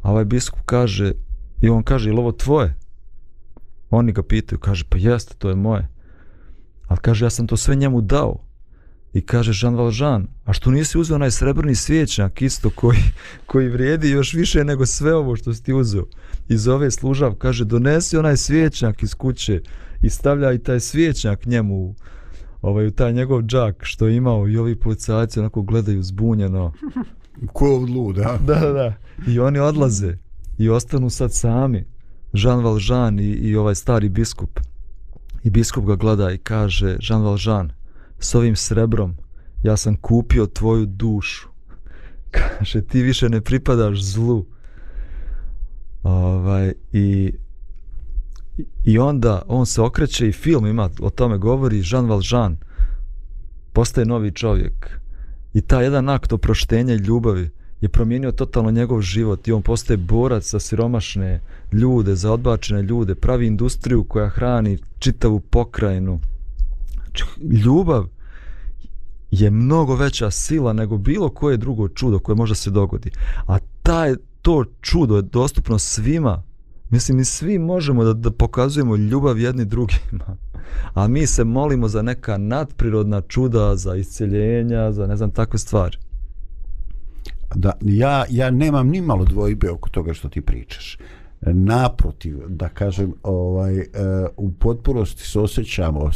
A ovaj biskup kaže, i on kaže, je ovo tvoje? Oni ga pitaju, kaže, pa jeste, to je moje. Ali kaže, ja sam to sve njemu dao. I kaže Jean Valjean, a što nisi uzeo onaj srebrni svijećnjak isto koji, koji vrijedi još više nego sve ovo što si ti uzeo. I zove služav, kaže, donesi onaj svijećnjak iz kuće i stavlja i taj svijećnjak njemu u, ovaj, taj njegov džak što je imao i ovi policajci onako gledaju zbunjeno. Ko je lud, a? Da, da, da. I oni odlaze i ostanu sad sami. Jean Valjean i, i ovaj stari biskup. I biskup ga gleda i kaže, Jean Valjean, s ovim srebrom ja sam kupio tvoju dušu. Kaže, ti više ne pripadaš zlu. Ovaj, i, I onda on se okreće i film ima, o tome govori, Jean Valjean postaje novi čovjek. I ta jedan akt oproštenja i ljubavi je promijenio totalno njegov život i on postaje borac za siromašne ljude, za odbačene ljude, pravi industriju koja hrani čitavu pokrajinu. Ljubav je mnogo veća sila nego bilo koje drugo čudo koje može se dogodi. A taj, to čudo je dostupno svima, mislim mi svi možemo da, da pokazujemo ljubav jedni drugima. A mi se molimo za neka nadprirodna čuda, za isceljenja, za ne znam takve stvari. Da, ja, ja nemam ni malo dvojbe oko toga što ti pričaš. Naprotiv, da kažem, ovaj, uh, u potpunosti se osjećamo.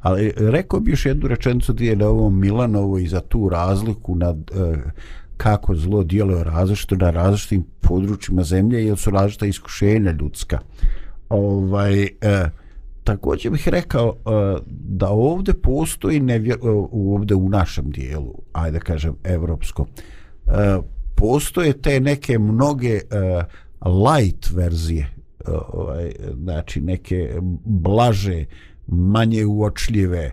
Ali e, rekao bi još jednu rečenicu dvije na ovom Milanovo i za tu razliku nad uh, kako zlo djeluje različito na različitim područjima zemlje jer su različita iskušenja ljudska. Ovaj, e, također bih rekao e, da ovdje postoji nevjer, e, uh, ovdje u našem dijelu, ajde da kažem, evropskom, e, postoje te neke mnoge e, light verzije, e, ovaj, znači neke blaže, manje uočljive, e,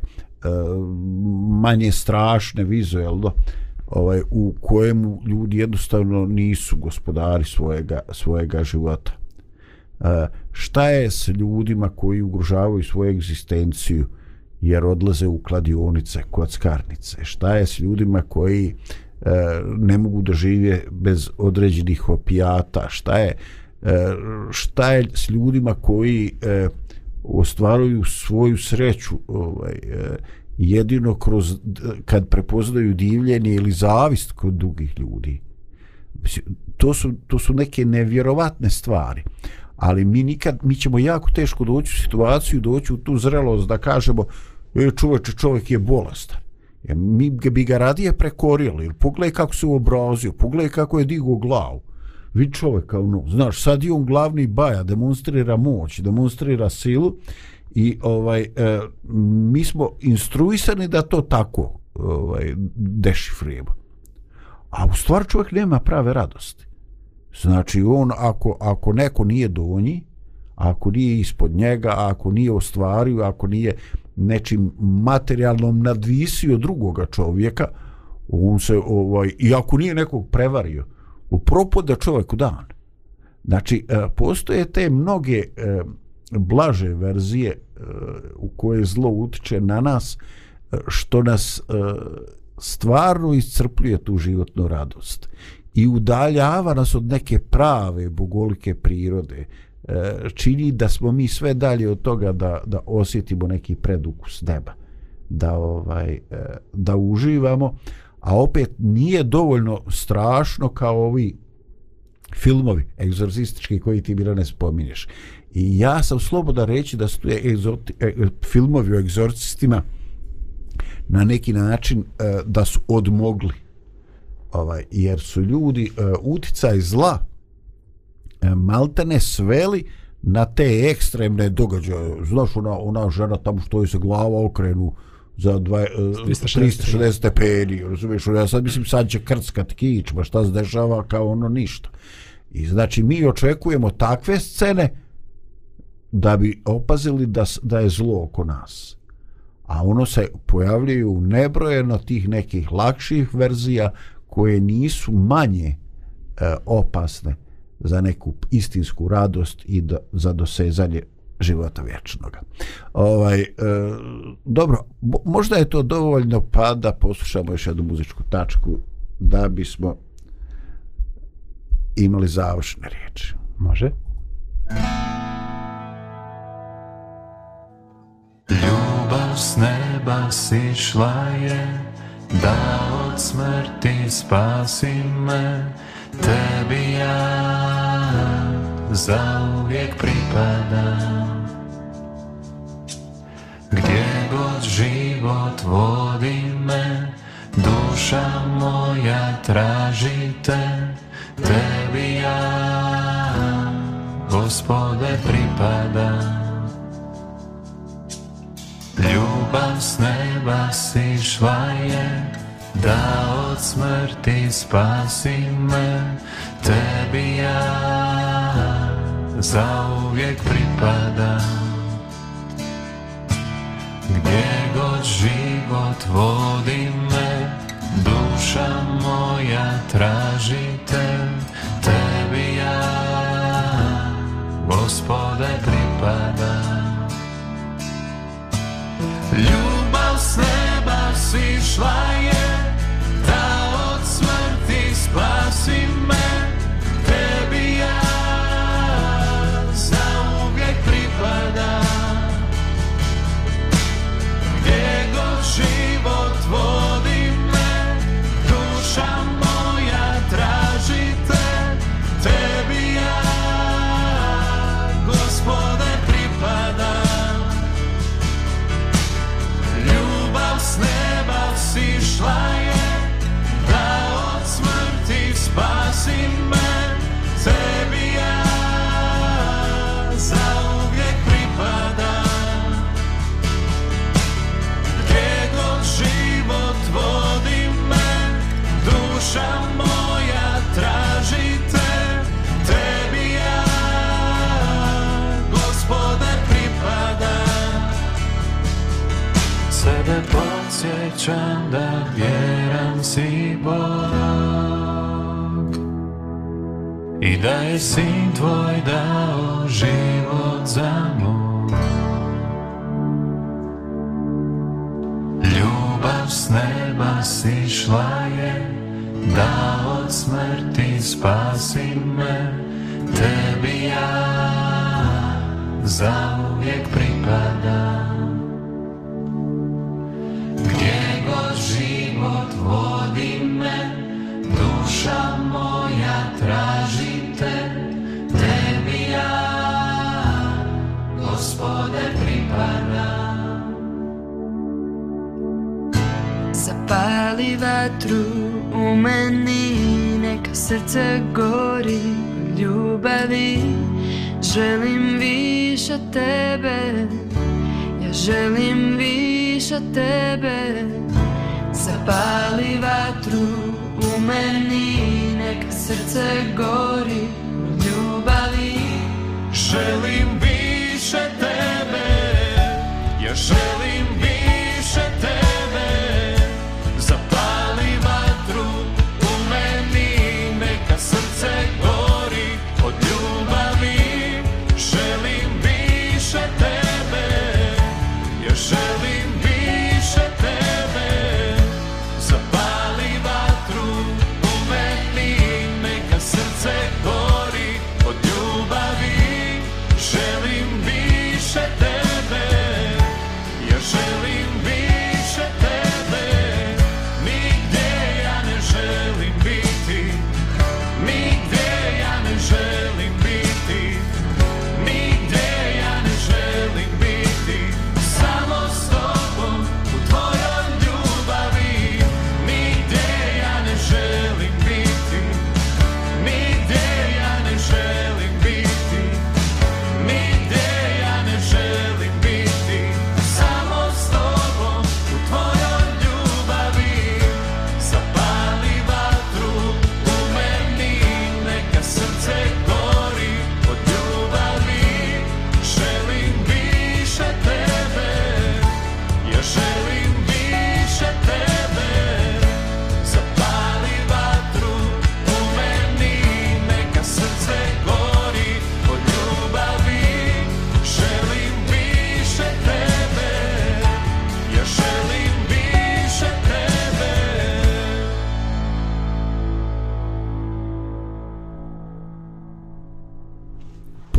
manje strašne vizuelno, ovaj, u kojemu ljudi jednostavno nisu gospodari svojega, svojega života. E, šta je s ljudima koji ugrožavaju svoju egzistenciju jer odlaze u kladionice, kockarnice? Šta je s ljudima koji e, ne mogu da žive bez određenih opijata? Šta je, e, šta je s ljudima koji e, ostvaruju svoju sreću ovaj, e, jedino kroz, kad prepoznaju divljenje ili zavist kod drugih ljudi? To su, to su neke nevjerovatne stvari ali mi nikad, mi ćemo jako teško doći u situaciju, doći u tu zrelost da kažemo, e, čoveče, čovjek je bolestan. Ja, mi bi ga radije prekorili, pogledaj kako se obrazio, pogledaj kako je digo glavu. Vi čovjek, ono, znaš, sad je on glavni baja, demonstrira moć, demonstrira silu i ovaj, e, mi smo instruisani da to tako ovaj, dešifrijemo. A u stvari čovjek nema prave radosti. Znači on ako, ako neko nije donji, ako nije ispod njega, ako nije ostvario, ako nije nečim materijalnom nadvisio drugoga čovjeka, on se ovaj i ako nije nekog prevario, u propada čovjek dan. Znači e, postoje te mnoge e, blaže verzije e, u koje zlo utiče na nas e, što nas e, stvarno iscrpljuje tu životnu radost i udaljava nas od neke prave bogolike prirode. Čini da smo mi sve dalje od toga da, da osjetimo neki predukus neba da ovaj da uživamo a opet nije dovoljno strašno kao ovi filmovi egzorcistički koji ti bila ne spominješ i ja sam slobodan reći da su tu egzoti, e, filmovi o egzorcistima na neki način e, da su odmogli ovaj jer su ljudi uh, uticaj zla uh, maltene sveli na te ekstremne događaje. Znaš, ona, ona žena tamo što je se glava okrenu za dva, uh, 360 stepeni, razumiješ, ja sad mislim sad će krckat kič, ba šta se dešava kao ono ništa. I znači mi očekujemo takve scene da bi opazili da, da je zlo oko nas. A ono se pojavljuju nebrojeno tih nekih lakših verzija koje nisu manje e, opasne za neku istinsku radost i do, za dosezanje života vječnog. Ovaj, e, dobro, možda je to dovoljno pa da poslušamo još jednu muzičku tačku da bismo imali završne riječi. Može. Može. Neba sišla je da od smrti spasi me tebi ja zauvijek pripadam. Gdje god život vodi me duša moja traži te, tebi ja gospode pripadam. Ljubav s neba sišla je Da od smrti spasi me. Tebi ja zauvijek pripadam. Gdje god život vodi me Duša moja tražite. Tebi ja Gospode pripadam. Ljubav s neba sišla je. Više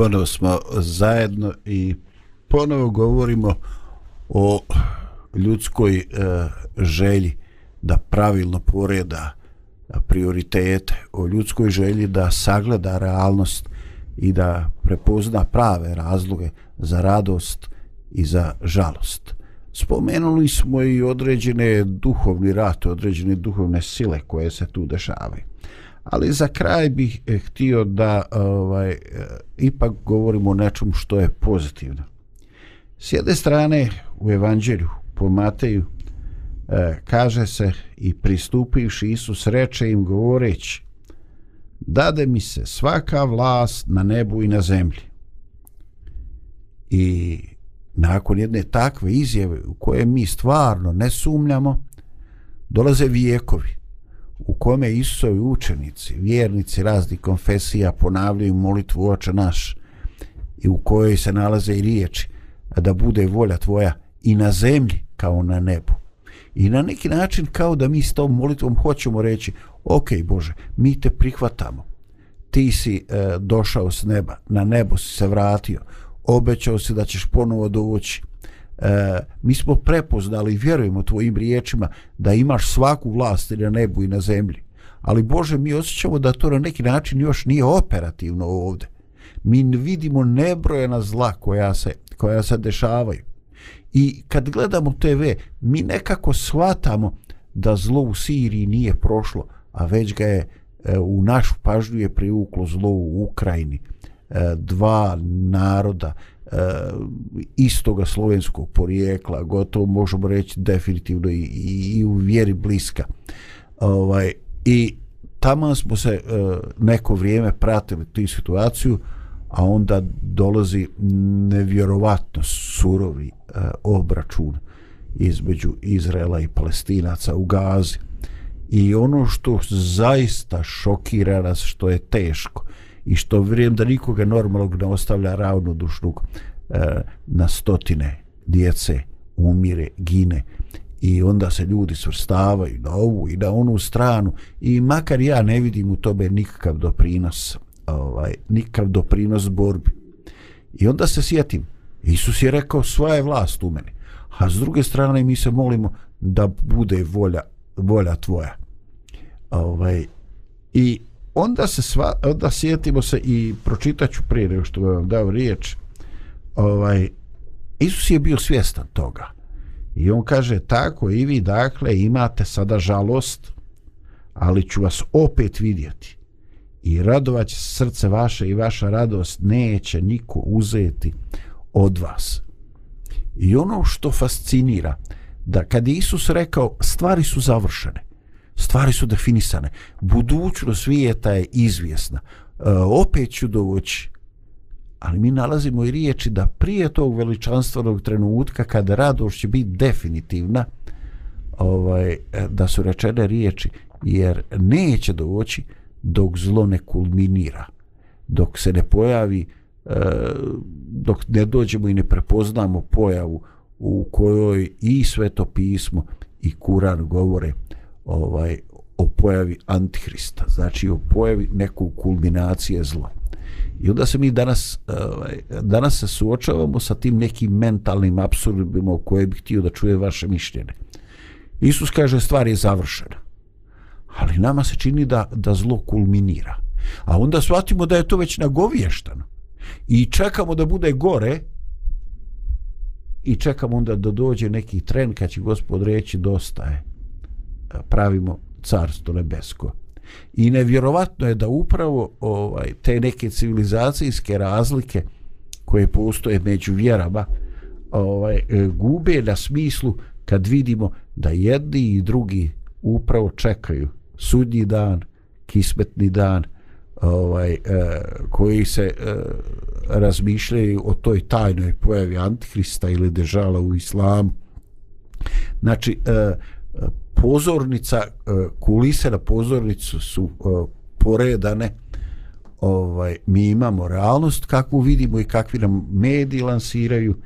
ponovo smo zajedno i ponovo govorimo o ljudskoj e, želji da pravilno poreda prioritete, o ljudskoj želji da sagleda realnost i da prepozna prave razloge za radost i za žalost. Spomenuli smo i određene duhovni rat, određene duhovne sile koje se tu dešavaju. Ali za kraj bih eh, htio da ovaj eh, ipak govorimo o nečemu što je pozitivno. S jedne strane u evanđelju po Mateju eh, kaže se i pristupivši Isus reče im govoreći dade mi se svaka vlast na nebu i na zemlji. I nakon jedne takve izjave u koje mi stvarno ne sumnjamo, dolaze vijekovi u kome Isusovi učenici, vjernici raznih konfesija ponavljaju molitvu Oče naš i u kojoj se nalaze i riječi da bude volja tvoja i na zemlji kao na nebu. I na neki način kao da mi s tom molitvom hoćemo reći ok Bože, mi te prihvatamo. Ti si e, došao s neba, na nebo si se vratio, obećao si da ćeš ponovo doći. E, mi smo prepoznali i vjerujemo tvojim riječima da imaš svaku vlast i na nebu i na zemlji. Ali Bože, mi osjećamo da to na neki način još nije operativno ovde. Mi vidimo nebrojena zla koja se, koja se dešavaju. I kad gledamo TV, mi nekako shvatamo da zlo u Siriji nije prošlo, a već ga je e, u našu pažnju je privuklo zlo u Ukrajini. E, dva naroda e, istoga slovenskog porijekla, gotovo možemo reći definitivno i, i, i u vjeri bliska. Ovaj, I tamo smo se e, neko vrijeme pratili tu situaciju, a onda dolazi nevjerovatno surovi eh, obračun između Izraela i Palestinaca u Gazi. I ono što zaista šokira nas, što je teško i što vjerujem da nikoga normalnog ne ostavlja ravnodušnog e, na stotine djece umire, gine i onda se ljudi svrstavaju na ovu i na onu stranu i makar ja ne vidim u tobe nikakav doprinos ovaj, nikakav doprinos borbi i onda se sjetim Isus je rekao svoja je vlast u meni a s druge strane mi se molimo da bude volja, volja tvoja. Ovaj, I onda se sva, onda sjetimo se i pročitaću prije nego što vam dao riječ, ovaj, Isus je bio svjestan toga. I on kaže, tako i vi dakle imate sada žalost, ali ću vas opet vidjeti. I radovat će srce vaše i vaša radost neće niko uzeti od vas. I ono što fascinira, da kad je Isus rekao stvari su završene, stvari su definisane, budućnost svijeta je izvjesna, e, opet ću doći, ali mi nalazimo i riječi da prije tog veličanstvenog trenutka kada radost će biti definitivna, ovaj, e, da su rečene riječi, jer neće doći dok zlo ne kulminira, dok se ne pojavi E, dok ne dođemo i ne prepoznamo pojavu u kojoj i sveto pismo i Kuran govore ovaj o pojavi antihrista, znači o pojavi nekog kulminacije zla. I onda se mi danas, ovaj, danas se suočavamo sa tim nekim mentalnim absurdima o koje bih htio da čuje vaše mišljenje. Isus kaže stvar je završena. Ali nama se čini da, da zlo kulminira. A onda shvatimo da je to već nagovještano i čekamo da bude gore i čekamo onda da dođe neki tren kad će gospod reći dosta je pravimo carstvo nebesko. I nevjerovatno je da upravo ovaj te neke civilizacijske razlike koje postoje među vjerama ovaj e, gube na smislu kad vidimo da jedni i drugi upravo čekaju sudnji dan kismetni dan ovaj eh, koji se eh, razmišljaju o toj tajnoj pojavi antihrista ili dežala u islamu. Znači eh, pozornica e, kulise na pozornicu su e, poredane. Ovaj mi imamo realnost kakvu vidimo i kakvi nam mediji lansiraju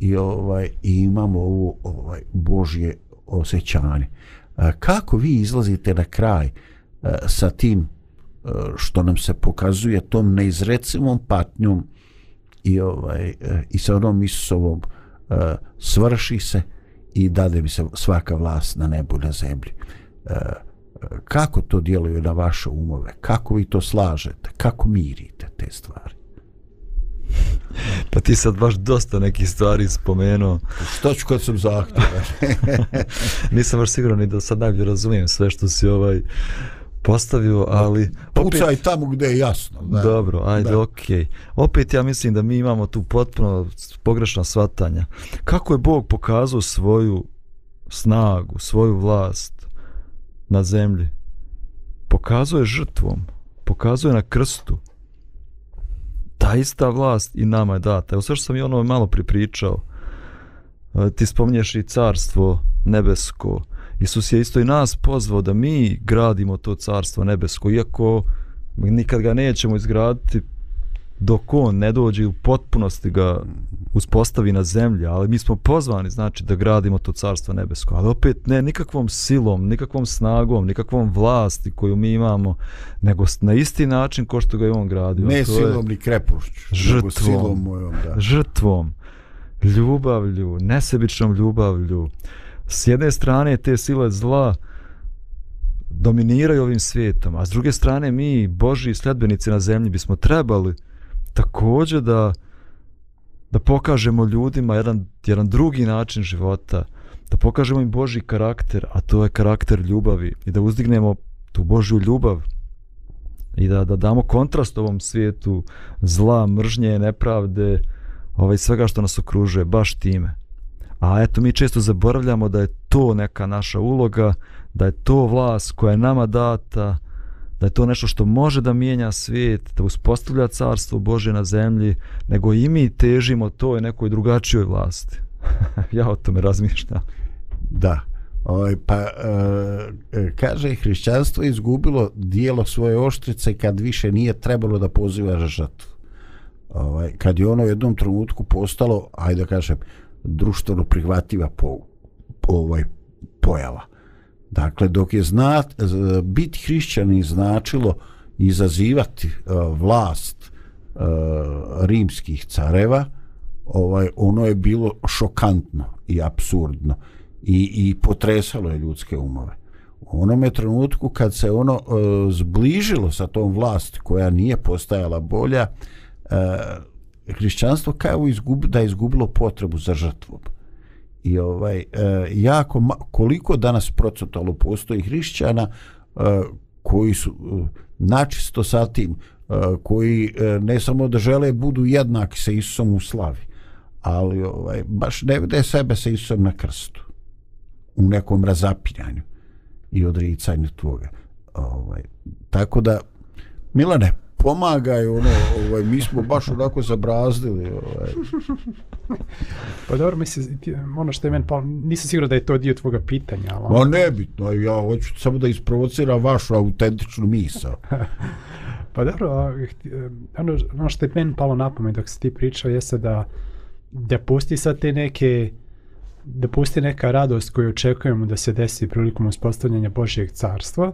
i ovaj i imamo ovo ovaj božje osjećanje. E, kako vi izlazite na kraj sa tim što nam se pokazuje tom neizrecivom patnjom i ovaj i sa onom Isusovom svrši se? I dade mi se svaka vlast na nebu na zemlji. Uh, kako to djeluje na vaše umove? Kako vi to slažete? Kako mirite te stvari? Pa ti sad baš dosta nekih stvari spomenuo. Što ću kad sam zahtjevan? Nisam baš siguran ni da sad najbolje razumijem sve što si ovaj postavio, ali... Pucaj opet... tamo gdje je jasno. Da. Dobro, ajde, da. okej. Okay. Opet ja mislim da mi imamo tu potpuno pogrešna svatanja. Kako je Bog pokazao svoju snagu, svoju vlast na zemlji? Pokazuje je žrtvom, pokazuje je na krstu. Ta ista vlast i nama je data. Evo sve što sam i ono malo pripričao. E, ti spominješ i carstvo nebesko, Isus je isto i nas pozvao da mi gradimo to carstvo nebesko, iako nikad ga nećemo izgraditi dok on ne dođe u potpunosti ga uspostavi na zemlji, ali mi smo pozvani znači da gradimo to carstvo nebesko, ali opet ne nikakvom silom, nikakvom snagom, nikakvom vlasti koju mi imamo, nego na isti način ko što ga je on gradio. Ne to silom ni krepošću, žrtvom, silom mojom, da. Žrtvom, ljubavlju, nesebičnom ljubavlju, s jedne strane te sile zla dominiraju ovim svijetom, a s druge strane mi, Boži sljedbenici na zemlji, bismo trebali također da da pokažemo ljudima jedan, jedan drugi način života, da pokažemo im Boži karakter, a to je karakter ljubavi i da uzdignemo tu Božju ljubav i da, da damo kontrast ovom svijetu zla, mržnje, nepravde, ovaj, svega što nas okružuje, baš time. A eto, mi često zaboravljamo da je to neka naša uloga, da je to vlast koja je nama data, da je to nešto što može da mijenja svijet, da uspostavlja carstvo Bože na zemlji, nego i mi težimo toj nekoj drugačijoj vlasti. ja o tome razmišljam. Da. Ovaj, pa, e, e, kaže, hrišćanstvo je izgubilo dijelo svoje oštrice kad više nije trebalo da poziva žatvu. žrtvu. Ovaj, kad je ono u jednom trenutku postalo, ajde da kažem, društveno prihvativa po, po ovaj pojava. Dakle, dok je znat, biti hrišćani značilo izazivati uh, vlast uh, rimskih careva, ovaj ono je bilo šokantno i absurdno i, i potresalo je ljudske umove. U onome trenutku kad se ono e, zbližilo sa tom vlast koja nije postajala bolja, hrišćanstvo kao izgub, da je izgubilo potrebu za žrtvom. I ovaj e, jako koliko danas procotalo postoji hrišćana e, koji su e, načisto sa tim e, koji e, ne samo da žele budu jednaki sa Isusom u slavi, ali ovaj baš ne vide sebe sa Isusom na krstu u nekom razapinjanju i odricanju toga. Ovaj, tako da, Milane, pomagaj, ono, ovaj, mi smo baš onako zabrazdili. Ovaj. Pa dobro, misli, ono što je meni, pa nisam siguran da je to dio tvoga pitanja. Ali... Ma nebitno, ja hoću samo da isprovociram vašu autentičnu misao. pa dobro, ono, ono što je meni palo na pamet dok si ti pričao jeste da da pusti sad te neke da pusti neka radost koju očekujemo da se desi prilikom uspostavljanja Božjeg carstva,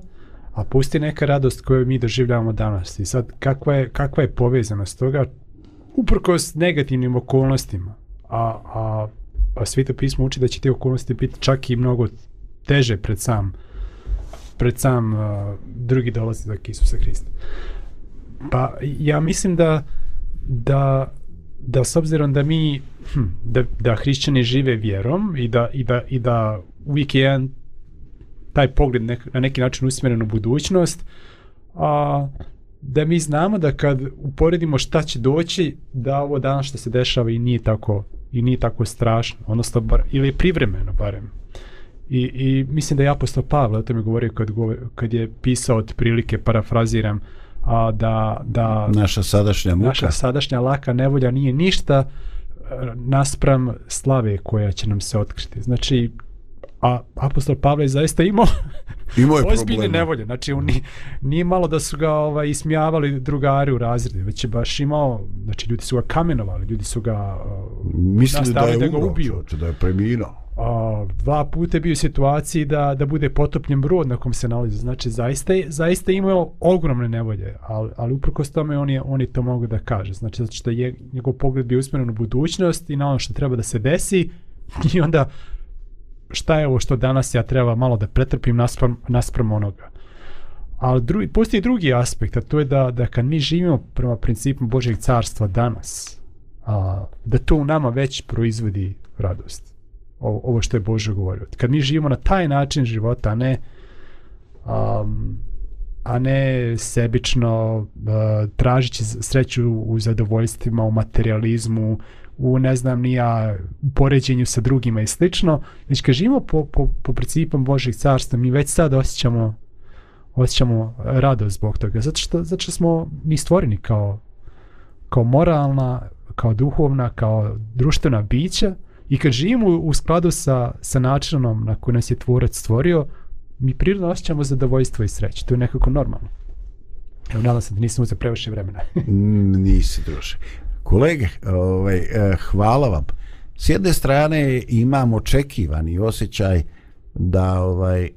a pusti neka radost koju mi doživljavamo danas. I sad, kakva je, kakva je povezanost toga? uprkos negativnim okolnostima. A, a, a svito pismo uči da će te okolnosti biti čak i mnogo teže pred sam pred sam uh, drugi dolazak Isusa Hrista. Pa ja mislim da da da s obzirom da mi hm, da, da hrišćani žive vjerom i da, i da, i da uvijek je jedan taj pogled nek, na neki način usmjeren u budućnost a, da mi znamo da kad uporedimo šta će doći da ovo danas što se dešava i nije tako i nije tako strašno odnosno bar, ili je privremeno barem I, i mislim da je apostol Pavle o tome govorio kad, kad je pisao od prilike parafraziram a da da naša sadašnja muka naša sadašnja laka nevolja nije ništa e, naspram slave koja će nam se otkriti. Znači, a apostol Pavle je zaista imao imao je ozbiljne nevolje. Znači, on nije, nije malo da su ga ovaj, ismijavali drugari u razredu, već je baš imao, znači ljudi su ga kamenovali, ljudi su ga uh, mislili da je da umro, ubio. da je preminuo a, dva puta je bio u situaciji da, da bude potopljen brod na kom se nalazi. Znači, zaista, je, zaista imao ogromne nevolje, ali, ali uprko s tome on je, on je to mogu da kaže. Znači, zato što je njegov pogled bio usmjeren u budućnost i na ono što treba da se desi i onda šta je ovo što danas ja treba malo da pretrpim naspram, naspram onoga. Ali drugi, postoji drugi aspekt, a to je da, da kad mi živimo prema principu Božeg carstva danas, a, da to u nama već proizvodi radost ovo što je Bože govorio. Kad mi živimo na taj način života, a ne um, a ne sebično uh, tražići sreću u zadovoljstvima, u materializmu, u ne znam nija u poređenju sa drugima i slično, već kad živimo po, po, po principom Božih carstva, mi već sad osjećamo osjećamo radost zbog toga, zato što, zato što smo mi stvoreni kao, kao moralna, kao duhovna, kao društvena bića, I kad živimo u skladu sa, sa načinom na koji nas je tvorac stvorio, mi prirodno osjećamo zadovoljstvo i sreće. To je nekako normalno. Evo, nadam se da nisam uzeo previše vremena. Nisi, druže. Kolege, ovaj, e, hvala vam. S jedne strane imam očekivani osjećaj da, ovaj, eh,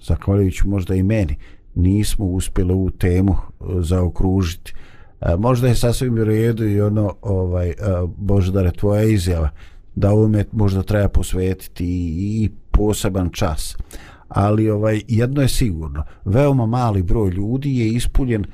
zahvaljujući možda i meni, nismo uspjeli u temu eh, zaokružiti. E, možda je sasvim u redu i ono, ovaj, e, Boždare, tvoja izjava, da ovome možda treba posvetiti i poseban čas. Ali ovaj jedno je sigurno, veoma mali broj ljudi je ispunjen eh,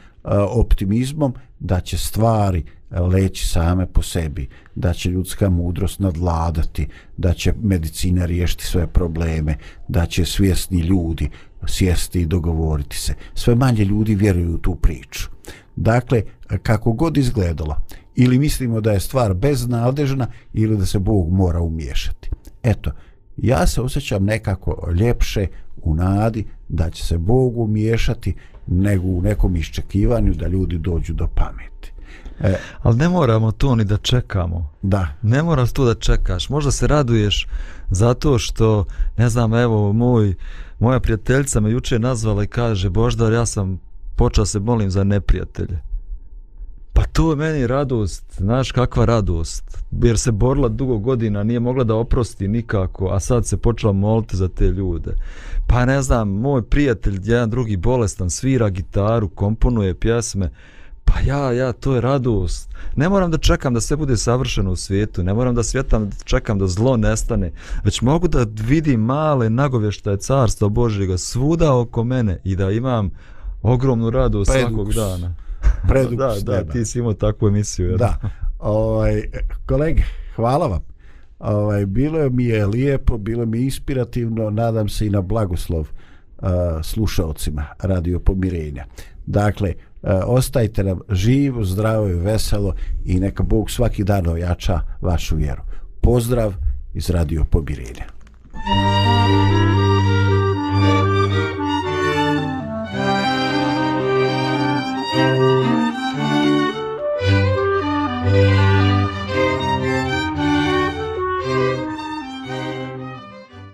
optimizmom da će stvari leći same po sebi, da će ljudska mudrost nadladati, da će medicina riješiti sve probleme, da će svjesni ljudi sjesti i dogovoriti se. Sve manje ljudi vjeruju u tu priču. Dakle, kako god izgledalo, ili mislimo da je stvar beznadežna ili da se Bog mora umiješati. Eto, ja se osjećam nekako ljepše u nadi da će se Bog umiješati nego u nekom iščekivanju da ljudi dođu do pameti. E, Ali ne moramo to ni da čekamo. Da. Ne moraš to da čekaš. Možda se raduješ zato što, ne znam, evo, moj, moja prijateljica me juče nazvala i kaže, Boždar, ja sam počeo se molim za neprijatelje. Pa to je meni radost, znaš kakva radost, jer se borila dugo godina, nije mogla da oprosti nikako, a sad se počela moliti za te ljude. Pa ne znam, moj prijatelj, jedan drugi bolestan, svira gitaru, komponuje pjesme, pa ja, ja, to je radost. Ne moram da čekam da sve bude savršeno u svijetu, ne moram da svjetam, čekam da zlo nestane, već mogu da vidim male nagovještaje carstva Božjega svuda oko mene i da imam ogromnu radost svakog dana predugo da, da, ti si imao takvu emisiju. Da. Ovaj, kolege, hvala vam. Ovaj, bilo mi je lijepo, bilo mi inspirativno, nadam se i na blagoslov uh, slušalcima Radio Pomirenja. Dakle, E, ostajte nam živo, zdravo i veselo i neka Bog svaki dan ojača vašu vjeru. Pozdrav iz Radio Pobirenja. Thank you.